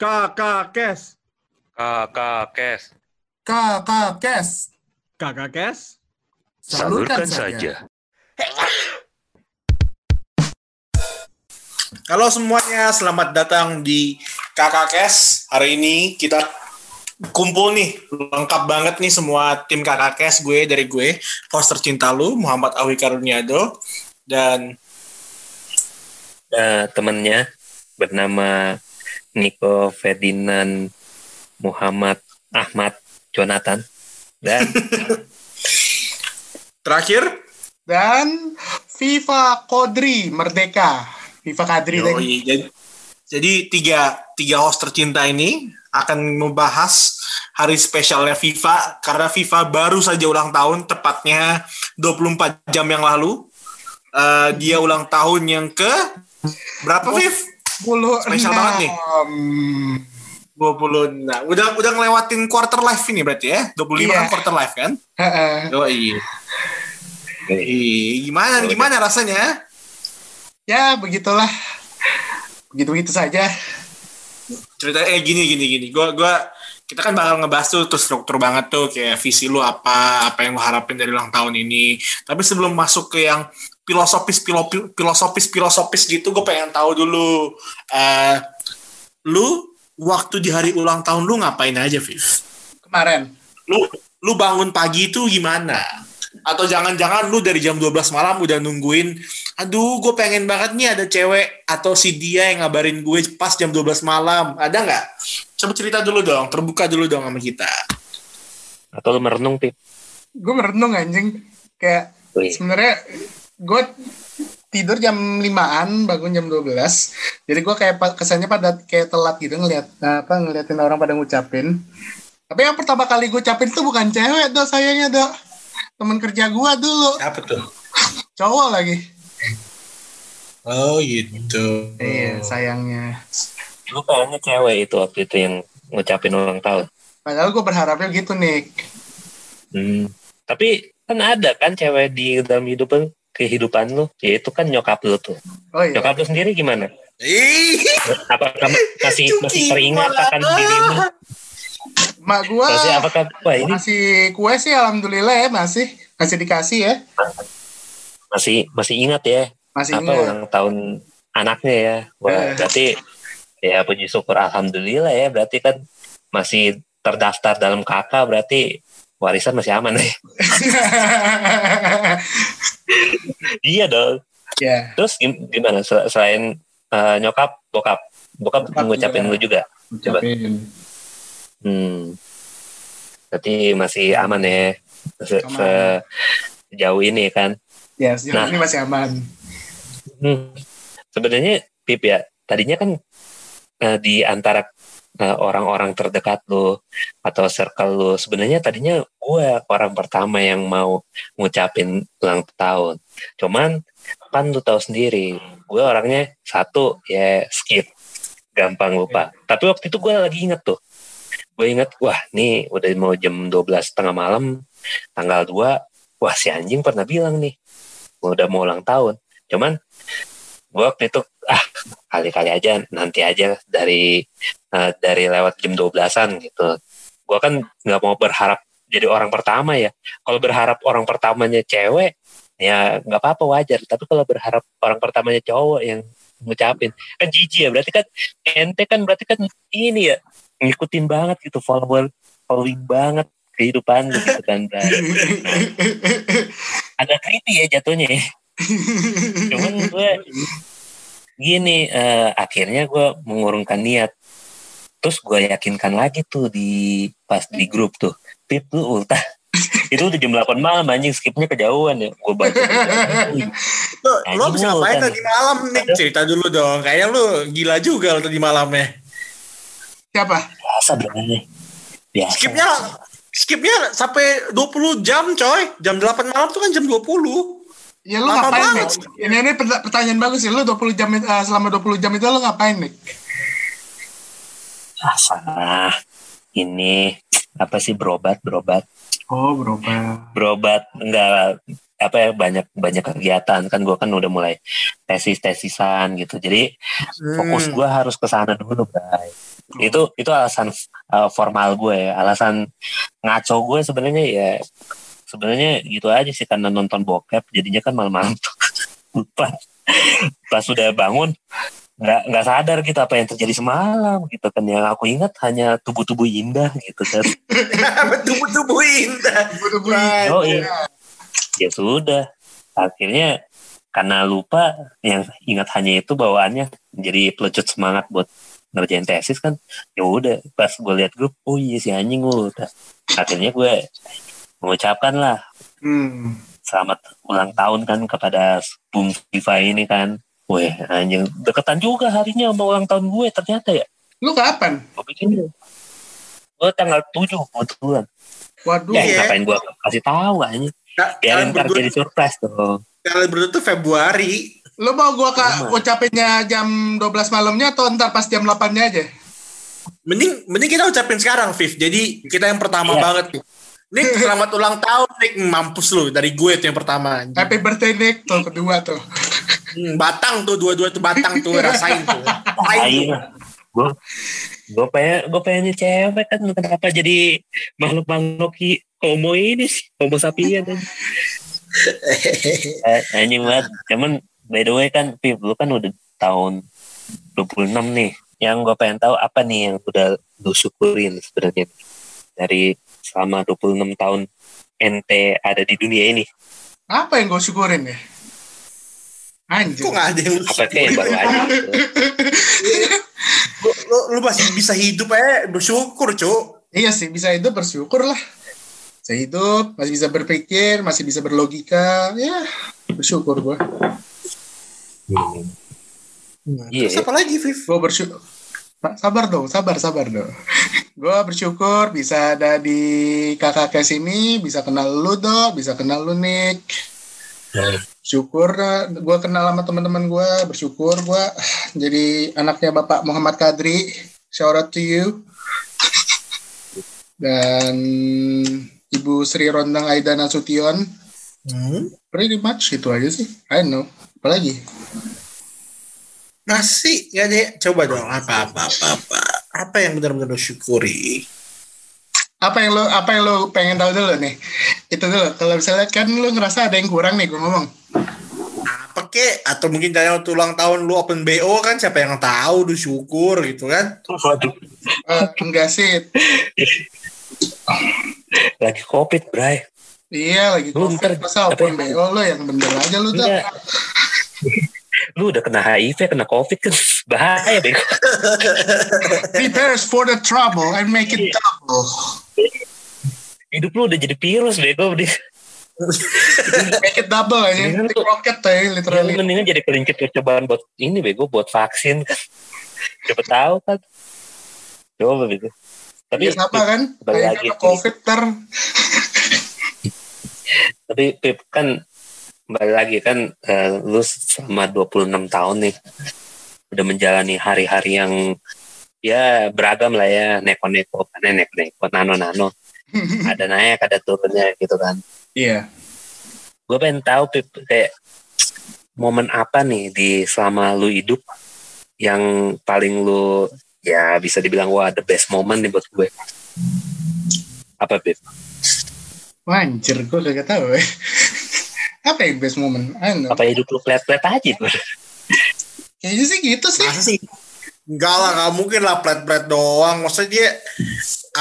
Kakak Kes. Kakak Kes. Kakak Kes. Kakak Kes. Salurkan saja. Halo semuanya, selamat datang di Kakak Kes. Hari ini kita kumpul nih, lengkap banget nih semua tim Kakak Kes. Gue dari gue, host tercinta lu, Muhammad Awi Karuniado. Dan Eh, temennya bernama Niko Ferdinand Muhammad Ahmad Jonathan dan terakhir, dan Viva Kodri Merdeka. Viva Kadri. Yoi, jadi, jadi tiga, tiga host tercinta ini akan membahas hari spesialnya FIFA karena FIFA baru saja ulang tahun tepatnya 24 jam yang lalu. Eh, dia ulang tahun yang ke berapa Viv? 10 Spesial banget nih. 20 nah, udah udah ngelewatin quarter life ini berarti ya? 25 Iya. kan quarter life kan? Oh iya gimana gimana rasanya? Ya, begitulah. Begitu-begitu saja. cerita eh gini gini gini. Gua gua kita kan bakal ngebahas tuh terus struktur banget tuh kayak visi lu apa apa yang lu harapin dari ulang tahun ini. Tapi sebelum masuk ke yang filosofis filo- filosofis filosofis gitu gue pengen tahu dulu eh lu waktu di hari ulang tahun lu ngapain aja Viv? Kemarin. lu lu bangun pagi itu gimana? Atau jangan-jangan lu dari jam 12 malam udah nungguin aduh gue pengen banget nih ada cewek atau si dia yang ngabarin gue pas jam 12 malam. Ada nggak coba cerita dulu dong terbuka dulu dong sama kita atau lu merenung Pip? Gue merenung anjing. Kayak sebenarnya gue tidur jam 5-an, bangun jam 12. Jadi gue kayak kesannya pada kayak telat gitu ngeliat apa ngeliatin orang pada ngucapin. Tapi yang pertama kali gue ucapin tuh bukan cewek dok sayangnya dok. Temen kerja gue dulu. apa tuh Cowok lagi. oh gitu Iya sayangnya. Lu kayaknya cewek itu waktu itu yang ngucapin ulang tahun. Padahal gue berharapnya gitu Nick. Hmm. Tapi kan ada kan cewek di dalam hidupan kehidupan lu, yaitu kan nyokap lu tuh. Oh iya. Nyokap lu sendiri gimana? Apakah masih masih Cuki, teringat akan dirimu? Mak gue Masih apakah wah ini masih kue sih alhamdulillah ya masih masih dikasih ya masih masih ingat ya masih apa ingat. ulang tahun anaknya ya wah Eh. berarti ya puji syukur alhamdulillah ya. Berarti kan masih terdaftar dalam kakak berarti warisan masih aman ya. Iya dong. Ya. Terus gim- gimana? Sel- selain eh, nyokap bokap? Bokap Bokap ngucapin juga. lu juga? Ucapin hmm. Berarti masih aman ya? Se- Aman. se- sejauh ini kan? Ya sejauh Nah. ini masih aman. Hmm. Sebenarnya Pip ya, tadinya kan eh, di antara eh, orang-orang terdekat lu atau circle lu, sebenarnya tadinya gue orang pertama yang mau ngucapin ulang tahun. Cuman kan lu tahu sendiri, gue orangnya satu ya skip, gampang lupa. Tapi waktu itu gue lagi inget tuh, gue inget, wah nih udah mau jam 12 tengah malam, tanggal 2, wah si anjing pernah bilang nih, udah mau ulang tahun. Cuman gue waktu itu ah kali-kali aja nanti aja dari eh, dari lewat jam 12-an gitu. Gue kan nggak mau berharap jadi orang pertama ya. Kalau berharap orang pertamanya cewek ya nggak apa-apa wajar. Tapi kalau berharap orang pertamanya cowok yang ngucapin kan jijik ya. Berarti kan ente kan berarti kan ini ya ngikutin banget gitu follower following banget kehidupan gitu kan. Agak creepy ya jatuhnya ya cuman gue gini eh, akhirnya gue mengurungkan niat. Terus gue yakinkan lagi tuh di pas di grup tuh pip lu ultah. Itu udah jam 8 malam anjing skipnya kejauhan ya. Gue baca lu, lu Anjing habis lu ngapain tadi malam nih? Cerita dulu dong. Kayaknya lu gila juga lu tadi malamnya. Siapa? Biasa berani biasa. Skipnya skipnya sampai 20 jam coy. Jam 8 malam tuh kan jam 20 ya lu Lama ngapain banget. Nick ini ini perta- pertanyaan bagus ya lu 20 jam eh, selama 20 jam itu lu ngapain Nick ah, ini apa sih berobat berobat? Oh berubah berobat enggak apa ya banyak banyak kegiatan. Kan gue kan udah mulai tesis tesisan gitu. Jadi fokus Hmm. gue harus ke sana dulu bray itu itu alasan uh, formal gue ya. alasan ngaco gue sebenarnya ya sebenarnya gitu aja sih karena nonton bokep jadinya kan malam-malam lupa pas sudah bangun nggak nggak sadar gitu apa yang terjadi semalam gitu kan. Yang aku ingat hanya tubuh-tubuh indah gitu kan. Betul-betul indah. Betul-betul. oh iya ya sudah. Akhirnya karena lupa yang ingat hanya itu bawaannya jadi pelecut semangat buat ngerjain tesis kan. Ya udah pas gue lihat grup oh iya si anjing udah. Akhirnya gue mengucapkan lah Hmm. selamat ulang tahun kan kepada Bung Viva ini kan Weh anjing deketan juga harinya sama ulang tahun gue ternyata ya Lu kapan? gue bikin gue tanggal 7 kebetulan Waduh. ya Iya. ngapain gue kasih tahu anjing Ka- biarin ntar jadi surprise tuh kalian berdua tuh Februari. Lu mau gua ka, Sama. ucapinnya jam 12 malamnya atau ntar pas jam 8-nya aja? Mending mending kita ucapin sekarang, Viv. Jadi kita yang pertama Iya. banget nih. Nick, selamat ulang tahun, Nick. Mampus lu. Dari gue tuh yang pertama. anjing. Happy birthday Nick tuh kedua tuh. Hmm, batang tuh, dua-dua tuh batang tuh. Rasain tuh. Rasain tuh. gue gue pengen gue pengennya cewek kan kenapa jadi makhluk makhluk homo ini sih homo sapien kan Eh, anjing banget cuman by the way kan Pip lu kan udah tahun 26 nih yang gue pengen tahu apa nih yang udah lu syukurin sebenarnya dari selama 26 tahun ente ada di dunia ini Apa yang gue syukurin ya? Anjir. Kok gak ada yang lu apa yang baru aja lu, lu, lu masih bisa hidup aja bersyukur, Cuk. Iya sih, bisa hidup bersyukur lah. Bisa hidup, masih bisa berpikir, masih bisa berlogika. Ya, bersyukur gue. Hmm. Iya. Terus apa lagi, Viv? Gue bersyukur. Sabar dong, sabar, sabar dong. gue bersyukur bisa ada di kakak kes ini, bisa kenal lu dong, bisa kenal lu Nick. Syukur gue kenal sama teman-teman gue, bersyukur gue jadi anaknya Bapak Muhammad Kadri. Shout out to you. Dan Ibu Sri Rondang Aida Nasution. Hmm? Pretty much itu aja sih. I know. Apalagi? Nasi, ya deh. Coba dong. Apa, apa, apa, apa. Apa yang benar-benar lu syukuri? apa yang lo apa yang lo pengen tahu dulu nih itu dulu kalau misalnya kan lo ngerasa ada yang kurang nih gue ngomong Apa kek? Atau mungkin dari waktu ulang tahun lu open BO kan siapa yang tahu, lu syukur gitu kan. Waduh, Eh, enggak sih lagi covid bray iya lagi Lu covid ntar- masa open apa- BO lo yang bener aja lo tuh. Lu udah kena HIV kena covid kan bahaya bego prepares for the trouble and make it double. Hidup lu udah jadi virus bego di make it double aja rocket tuh ya literally mendingan jadi kelingkit percobaan buat ini bego buat vaksin. Kan siapa tahu kan. Coba bego. Tapi ya sama kan? balik kayak lagi kena sih. covid ter. Tapi Pip kan balik lagi kan eh, lu selama 26 tahun nih udah menjalani hari-hari yang ya beragam lah ya. Neko-neko kan neko-neko nano-nano. Ada naik ada turunnya gitu kan. Iya. Gue pengen tahu Pip kayak momen apa nih di selama lu hidup yang paling lu ya bisa dibilang wah the best moment nih buat gue? Apa Pip? Wah, anjir gue gak tahu ya apa yang best moment I don't know apa hidup lu flat-flat aja kayaknya sih gitu sih Masa sih? Enggak lah, gak mungkin lah plat-plat doang. Maksudnya dia,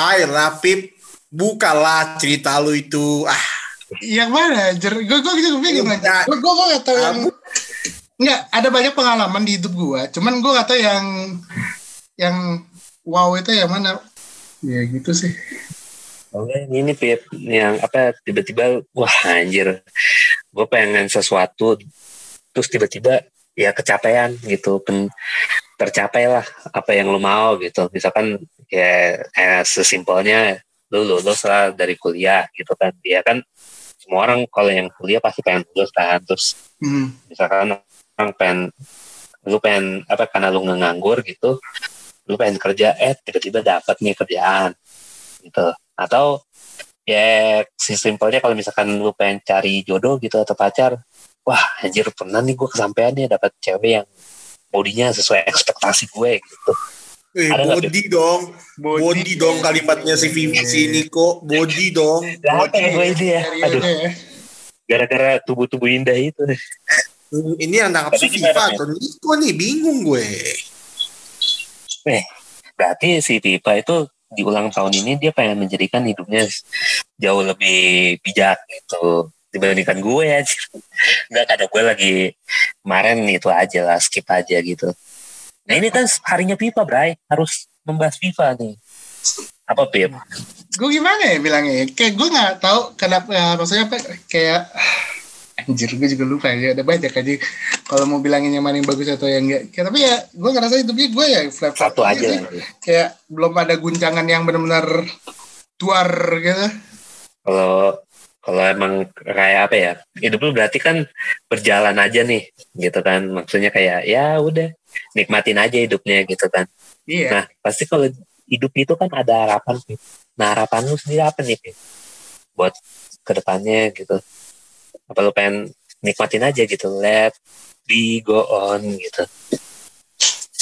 air lah, Pip. Bukalah cerita lu itu. Ah, Yang mana? Gue gue Enggak. aja. Gue gue gak tau yang Enggak, ada banyak pengalaman di hidup gue. Cuman gue gak tau yang yang wow itu yang mana. Ya gitu sih. Oke, ini Pip yang apa tiba-tiba wah anjir gue pengen sesuatu terus tiba-tiba ya kecapean gitu. Pen, tercapai lah apa yang lo mau gitu. Misalkan ya kayak sesimpelnya lu lulus lah dari kuliah gitu kan. Dia kan semua orang kalau yang kuliah pasti pengen lulus kan. Terus Hmm. misalkan orang pengen lu pengen apa karena lu nganggur gitu lu pengen kerja eh tiba-tiba dapat nih kerjaan gitu. Atau ya simpelnya kalau misalkan lu pengen cari jodoh gitu atau pacar wah anjir pernah nih gue kesampaian nih dapat cewek yang bodinya sesuai ekspektasi gue gitu Eh, Ada body dong. Body, dong kalimatnya si Vivi si Niko. Body dong. Gak ada gue ini ya. Aduh, ya. gara-gara tubuh-tubuh indah itu. Ini yang nangkap si Viva atau Niko nih bingung gue. Eh, berarti si Pipa itu di ulang tahun ini dia pengen menjadikan hidupnya jauh lebih bijak gitu dibandingkan gue ya. Enggak kada gue lagi kemarin itu aja lah skip aja gitu. Nah ini kan harinya Pipa, Bray. Harus membahas FIFA nih. Apa Pip? gue gimana ya bilangnya ya? kayak gue nggak tahu kenapa ya, maksudnya apa kayak anjir gue juga lupa ya ada banyak aja. Kalau mau bilangin yang mana yang bagus atau yang enggak Kayak, tapi ya gue ngerasa hidupnya gue ya flat flat Satu aja sih. kayak belum ada guncangan yang benar-benar tuar gitu. Kalau kalau emang kayak apa ya hidup lu berarti kan berjalan aja nih gitu kan. Maksudnya kayak ya udah nikmatin aja hidupnya gitu kan. Iya. Nah pasti kalau hidup itu kan ada harapan nah harapan lu sendiri apa nih buat ke depannya gitu apa lu pengen nikmatin aja gitu? Let be go on gitu.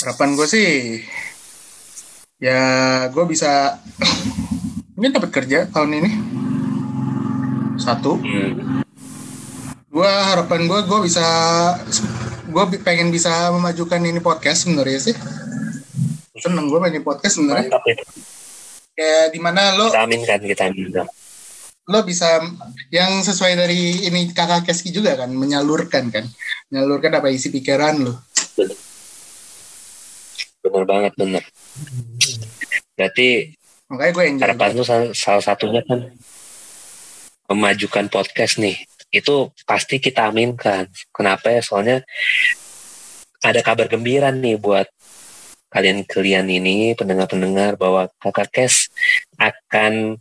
Harapan gue sih ya gue bisa mungkin dapat kerja tahun ini. Satu. Hmm. gue harapan gue gue bisa gue pengen bisa memajukan ini podcast sebenarnya sih. Seneng gue main podcast sebenarnya. Kayak di mana lo kita amin kan kita amin kan. Lo bisa yang sesuai dari ini kakak Keski juga kan menyalurkan kan. Menyalurkan apa isi pikiran lo. Bener banget bener berarti makanya gue enjoy harapan salah, salah satunya kan memajukan podcast nih. Itu pasti kita aminkan kenapa ya? Soalnya ada kabar gembira nih buat kalian-kalian ini pendengar-pendengar bahwa kakak Kes akan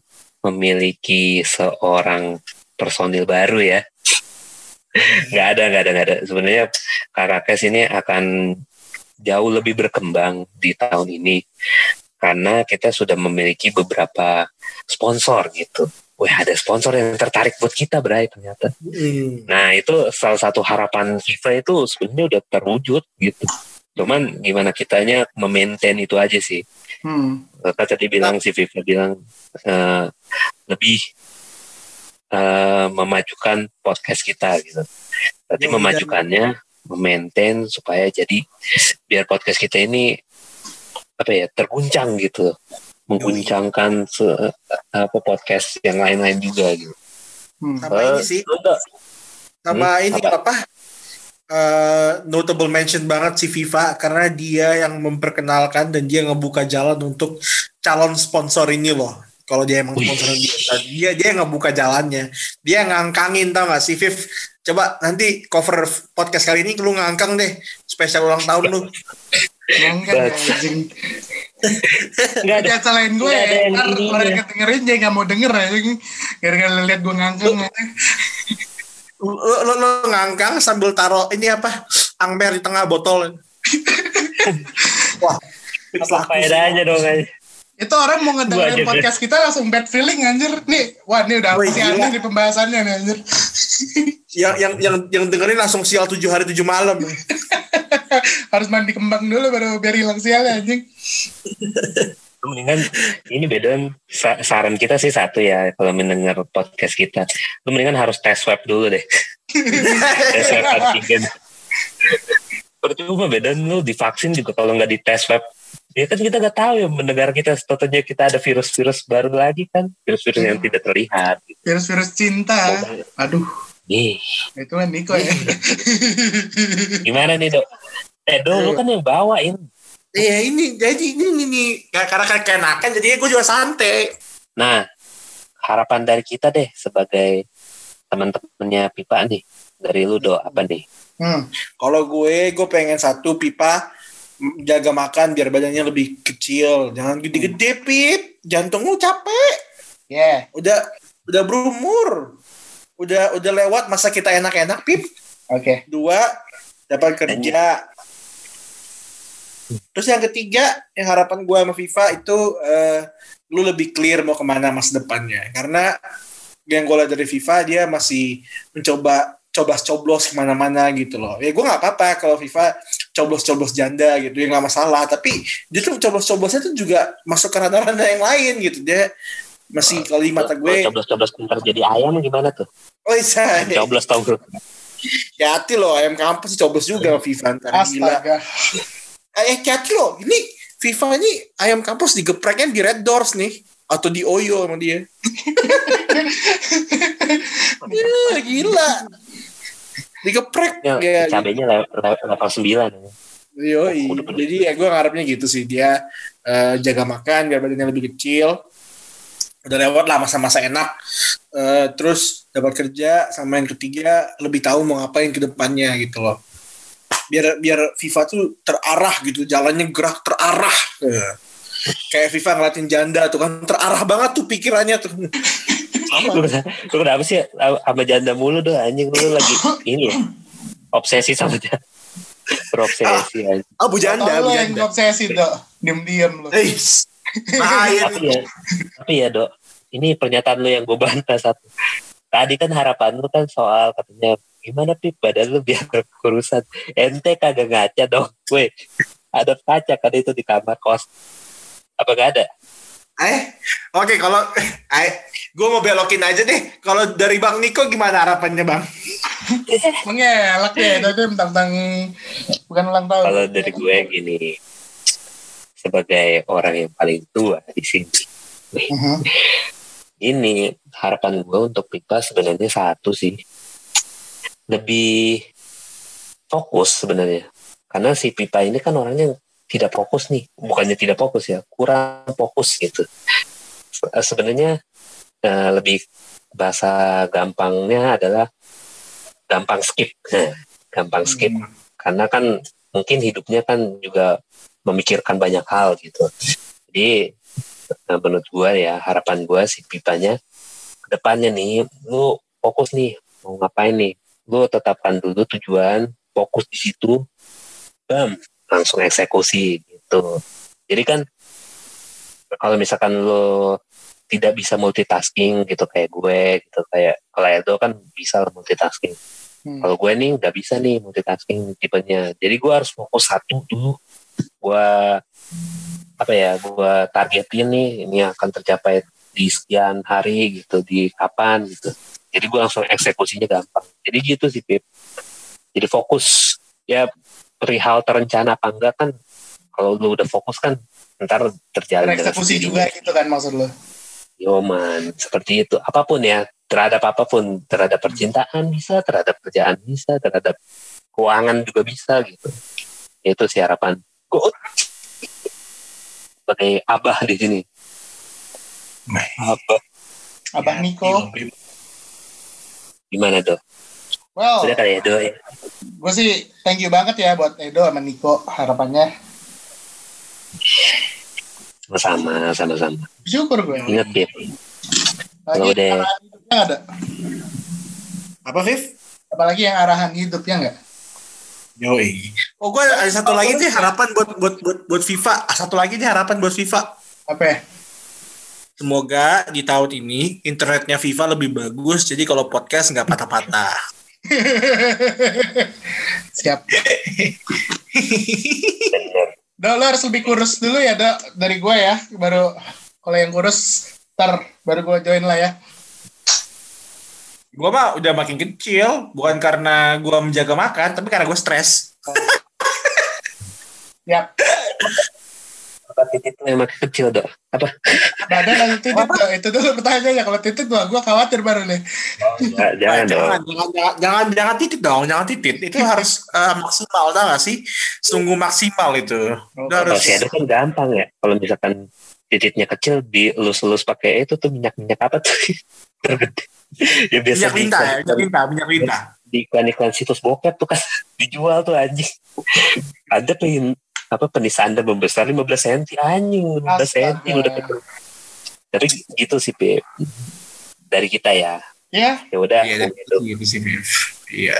memiliki seorang personil baru ya nggak ada nggak ada nggak ada sebenarnya kakak Kes ini akan jauh lebih berkembang di tahun ini karena kita sudah memiliki beberapa sponsor gitu. Wah ada sponsor yang tertarik buat kita Bray ternyata. Hmm. Nah itu salah satu harapan FIFA itu sebenarnya udah terwujud gitu. Cuman gimana kitanya memaintain itu aja sih. hmm. Kakak tadi bilang si FIFA bilang eh, lebih eh, memajukan podcast kita gitu. Berarti Ya, memajukannya, memaintain supaya jadi biar podcast kita ini apa ya terguncang gitu, mengguncangkan se- apa podcast yang lain-lain juga gitu. Hmm. Sama ini sih. lu udah- Sama Hmm, ini apa? apa? Eh, notable mention banget si FIFA karena dia yang memperkenalkan dan dia ngebuka jalan untuk calon sponsor ini loh. Kalau dia emang sponsor dia, dia dia yang ngebuka jalannya. Dia ngangkangin tau gak si Viv? Coba nanti cover podcast kali ini lu ngangkang deh spesial ulang tahun lu. Yang kan But- anjing. Nggak ada. Salahin gue ya. yang Ntar mereka dengerin dia gak mau denger anjing. Gara-gara liat gue ngangkang Lu, lu, lu ngangkang sambil taruh ini apa? Angber di tengah botol. Wah, Apa faedahnya dong aja. Itu orang mau ngedengerin deh. podcast kita langsung bad feeling anjir. Nih, wah ini udah pasti aneh di pembahasannya nih anjir. yang yang yang yang dengerin langsung sial tujuh hari tujuh malam. Harus mandi kembang dulu baru biar hilang sialnya anjing. Mendingan ini bedain sa- saran kita sih satu ya kalau mendengar podcast kita. Lu mendingan harus tes swab dulu deh. Tes swab antigen. Percuma bedain lu divaksin juga kalau nggak di tes swab ya kan kita nggak tahu ya mendengar kita tentunya kita ada virus-virus baru lagi kan. Virus-virus yang tidak terlihat. Gitu. Virus-virus cinta. Aduh, Ih, itu kan Niko ya. gimana nih dok? Eh dok lu kan yang bawain Iya ini jadi ini ini karena kayak kenakan jadi gue juga santai. Nah, harapan dari kita deh sebagai teman-temannya Pipa nih. Dari lu do apa nih? Hmm. Kalau gue gue pengen satu pipa jaga makan biar badannya lebih kecil. Jangan gede-gede pip. Jantung lu capek. Ya, Udah udah berumur. Udah udah lewat masa kita enak-enak pip. oke. Dua dapat kerja. Terus yang ketiga, yang harapan gue sama FIFA itu eh, lu lebih clear mau ke mana masa depannya. Karena yang gue lihat dari FIFA dia masih mencoba coba coblos ke mana-mana gitu loh. Ya gue nggak apa-apa kalau FIFA coblos-coblos janda gitu yang nggak masalah. Tapi dia tuh coblos-coblosnya tuh juga masuk ke ranah-ranah yang lain gitu. Dia masih kalau di mata gue coblos-coblos pintar jadi ayam gimana tuh? Oh iya. Coblos tau bro ya hati loh ayam kampus sih coblos juga sama FIFA ntar gila. Astaga. Eh hati loh ini FIFA ini ayam kampus digepreknya di Red Doors nih atau di Oyo sama dia ya, gila digeprek ya, ya, cabenya level, level 9 Yoi. Oh, udah bener. Jadi ya gue ngarepnya gitu sih dia eh, jaga makan biar badannya lebih kecil. Udah lewat lah masa-masa enak. Eh, terus dapat kerja sama yang ketiga lebih tahu mau ngapain ke depannya gitu loh. Biar biar FIFA tuh terarah gitu, jalannya gerak terarah. Kayak FIFA ngeliatin janda tuh kan terarah banget tuh pikirannya tuh. lu, kenapa- lu kenapa sih sama janda mulu doh anjing lu lagi ini ya obsesi sama janda berobsesi anjing. Abu janda, Atau abu lo yang janda. obsesi dok, diem-diem lo. Eis. Bahaya tapi ya tapi ya dok ini pernyataan lu yang gue bantah satu tadi kan harapan lu kan soal katanya gimana pip badan lu biar kurusan ente kagak ngaca dong weh ada kaca kan itu di kamar kos apa gak ada Eh, oke kalau eh, gue mau belokin aja deh. Kalau dari Bang Niko gimana harapannya Bang? Mengelak ya, itu tentang bukan ulang tahun. kalau dari gue gini sebagai orang yang paling tua di sini Mhm. ini harapan gue untuk Pipa sebenarnya satu sih lebih fokus sebenarnya. Karena si Pipa ini kan orangnya tidak fokus nih. Bukannya tidak fokus ya kurang fokus gitu. Se- sebenarnya eh, lebih bahasa gampangnya adalah gampang skip. Nah, gampang skip. Karena kan mungkin hidupnya kan juga memikirkan banyak hal gitu. Jadi Nah, menurut gua ya harapan gua si pipanya ke depannya nih lu fokus nih mau ngapain nih lu tetapkan dulu tujuan fokus di situ bam langsung eksekusi gitu. Jadi kan kalau misalkan lu tidak bisa multitasking gitu kayak gue gitu kayak kalau Edo kan bisa multitasking. Hmm. kalau gue nih nggak bisa nih multitasking tipenya. Jadi gue harus fokus satu dulu gue apa ya gue targetin nih ini akan tercapai di sekian hari gitu di kapan gitu jadi gue langsung eksekusinya gampang jadi gitu sih Pip jadi fokus ya perihal terencana apa enggak kan kalau lu udah fokus kan ntar terjalan dengan Eksekusi juga gitu kan maksud lo. Yoman, seperti itu. Apa pun ya, terhadap apa pun, terhadap percintaan bisa, terhadap kerjaan bisa, terhadap keuangan juga bisa gitu. Itu sih harapan. Gue sebagai abah di sini. Abah Abang Niko. Gimana dok? Well, Udah kali ya ya? gue sih thank you banget ya buat Edo sama Niko harapannya. Sama-sama, sama-sama. Syukur gue. Ingat Lagi Kalau udah- hidupnya ada. Apa Viv? Apalagi yang arahan hidupnya nggak? Yoi. Oh gue ada satu lagi nih harapan buat buat buat buat FIFA. Satu lagi nih harapan buat FIFA. Apa? Ya? Semoga di tahun ini internetnya FIFA lebih bagus. Jadi kalau podcast nggak patah-patah. Siap. bener. Do, lo harus lebih kurus dulu ya, Do, dari gue ya. Baru kalau yang kurus, ntar baru gue join lah ya. Gue mah udah makin kecil, bukan karena gue menjaga makan, tapi karena gue stres. Yap. Apa titik yang makin kecil dok? Apa? Badan lalu titik, Do. Itu dulu pertanyaannya. Kalau titik, gue gue khawatir baru nih. Ya, jangan dong. jangan, jangan, jangan, jangan, jangan titit dong, jangan titit. Itu harus eh, maksimal, tau gak sih? Sungguh maksimal itu. Kalau harus. si Edo kan gampang ya. Kalau misalkan titiknya kecil dielus-elus pakai itu tuh minyak-minyak apa tuh? Tergede. ya biasa Minyak di lintah ya, minyak lintah, minyak lintah. di iklan-iklan situs bokep tuh kan dijual tuh anjing. Ada pengen apa penis anda membesar 15 cm anjing 15 cm Astaga. udah ketemu. Tapi gitu sih Pip. Dari kita ya. Ya, Ya udah Iya, gitu. gitu sih, Viv. Iya.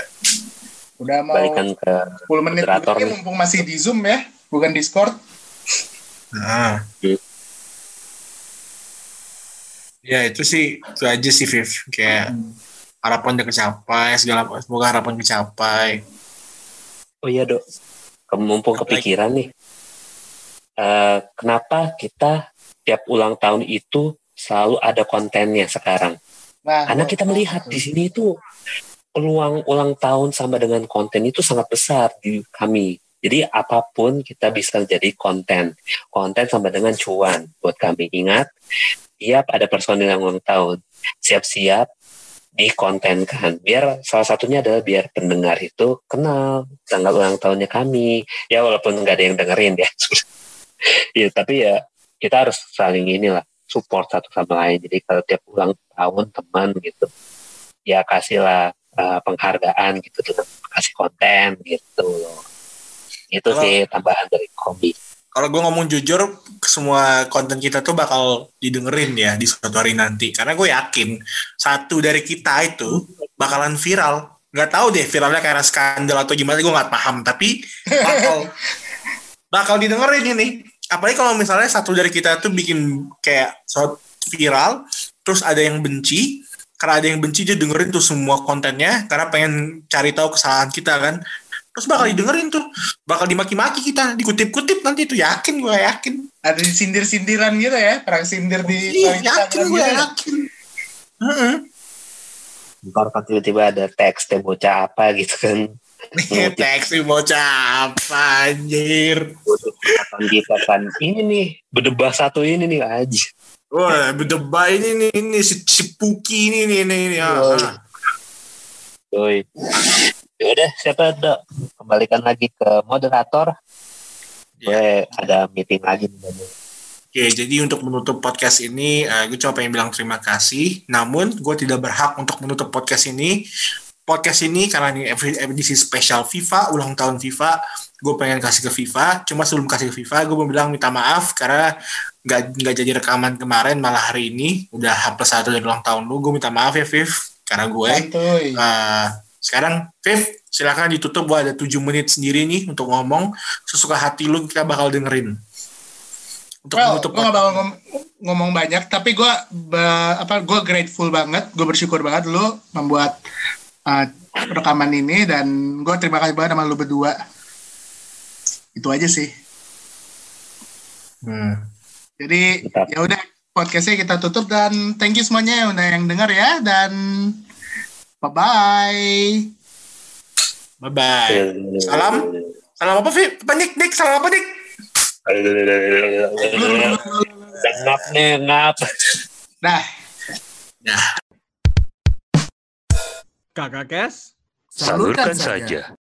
udah mau balikan ke 10 menit moderator lagi mumpung masih di Zoom ya, bukan Discord. Nah. Ya itu sih itu aja sih Viv kayak harapan udah kecapai segala semoga harapan kecapai Oh iya dok, mumpung kepikiran nih. Eh, kenapa kita tiap ulang tahun itu selalu ada kontennya sekarang? Nah, Karena kita melihat di sini itu peluang ulang tahun sama dengan konten itu sangat besar di kami. Jadi apa pun kita bisa jadi konten. Konten sama dengan cuan buat kami. Ingat, tiap ada personil yang ulang tahun, siap-siap dikontenkan. Biar salah satunya adalah biar pendengar itu kenal tanggal ulang tahunnya kami. Ya walaupun nggak ada yang dengerin ya. ya tapi ya kita harus saling inilah support satu sama lain. Jadi kalau tiap ulang tahun teman gitu, ya kasihlah uh, penghargaan gitu dengan kasih konten gitu loh. Itu sih tambahan dari kombi. Kalau gue ngomong jujur, semua konten kita tuh bakal didengerin ya di suatu hari nanti. Karena gue yakin satu dari kita itu bakalan viral. Nggak tahu deh viralnya karena skandal atau gimana, gue nggak paham. Tapi bakal bakal didengerin ini. Apalagi kalau misalnya satu dari kita tuh bikin kayak suatu viral, terus ada yang benci, karena ada yang benci dia dengerin tuh semua kontennya, karena pengen cari tahu kesalahan kita kan. Terus bakal didengerin tuh, bakal dimaki-maki kita, dikutip-kutip nanti tuh yakin gue yakin. ada sindir-sindiran gitu ya, perang sindir di Iya, yakin gue gitu ya. yakin. Heeh. Ntar kan tiba-tiba ada teks teh bocah apa gitu kan. Nih, Teks nih bocah apa anjir. Kita kan. Ini nih, berdebah satu ini nih aja. Wah, berdebah ini nih, ini si, si Puki ini nih, ini, ini. Ah, Yoi. Ah. Yoi. Yaudah, siapa dok? Kembalikan lagi ke moderator. Gue ada meeting lagi. Oke, jadi untuk menutup podcast ini, eh, gue cuma pengen bilang terima kasih. Namun, gue tidak berhak untuk menutup podcast ini. Podcast ini karena ini edisi spesial FIFA, ulang tahun FIFA, gue pengen kasih ke FIFA. Cuma sebelum kasih ke FIFA, gue mau bilang minta maaf karena nggak nggak jadi rekaman kemarin, malah hari ini udah H plus satu dari ulang tahun lu. Gue minta maaf ya, Viv, karena gue. Nah, sekarang Viv, silakan ditutup. Gue ada 7 menit sendiri nih untuk ngomong. Sesuka hati lu kita bakal dengerin. Untuk Well, menutup gue gak bakal ngom- ngomong banyak, tapi gue apa gue grateful banget, gue bersyukur banget lu membuat uh, rekaman ini dan gue terima kasih banget sama lu berdua. Itu aja sih. Hmm. Jadi ya udah podcastnya kita tutup dan thank you semuanya yang udah yang dengar ya dan bye bye. Bye bye. Salam. Salam apa Viv? Apa Nick? Nick, salam apa Nick? Ngap nih, ngap. Dah. Ya. Kakak Kes? Salurkan saja.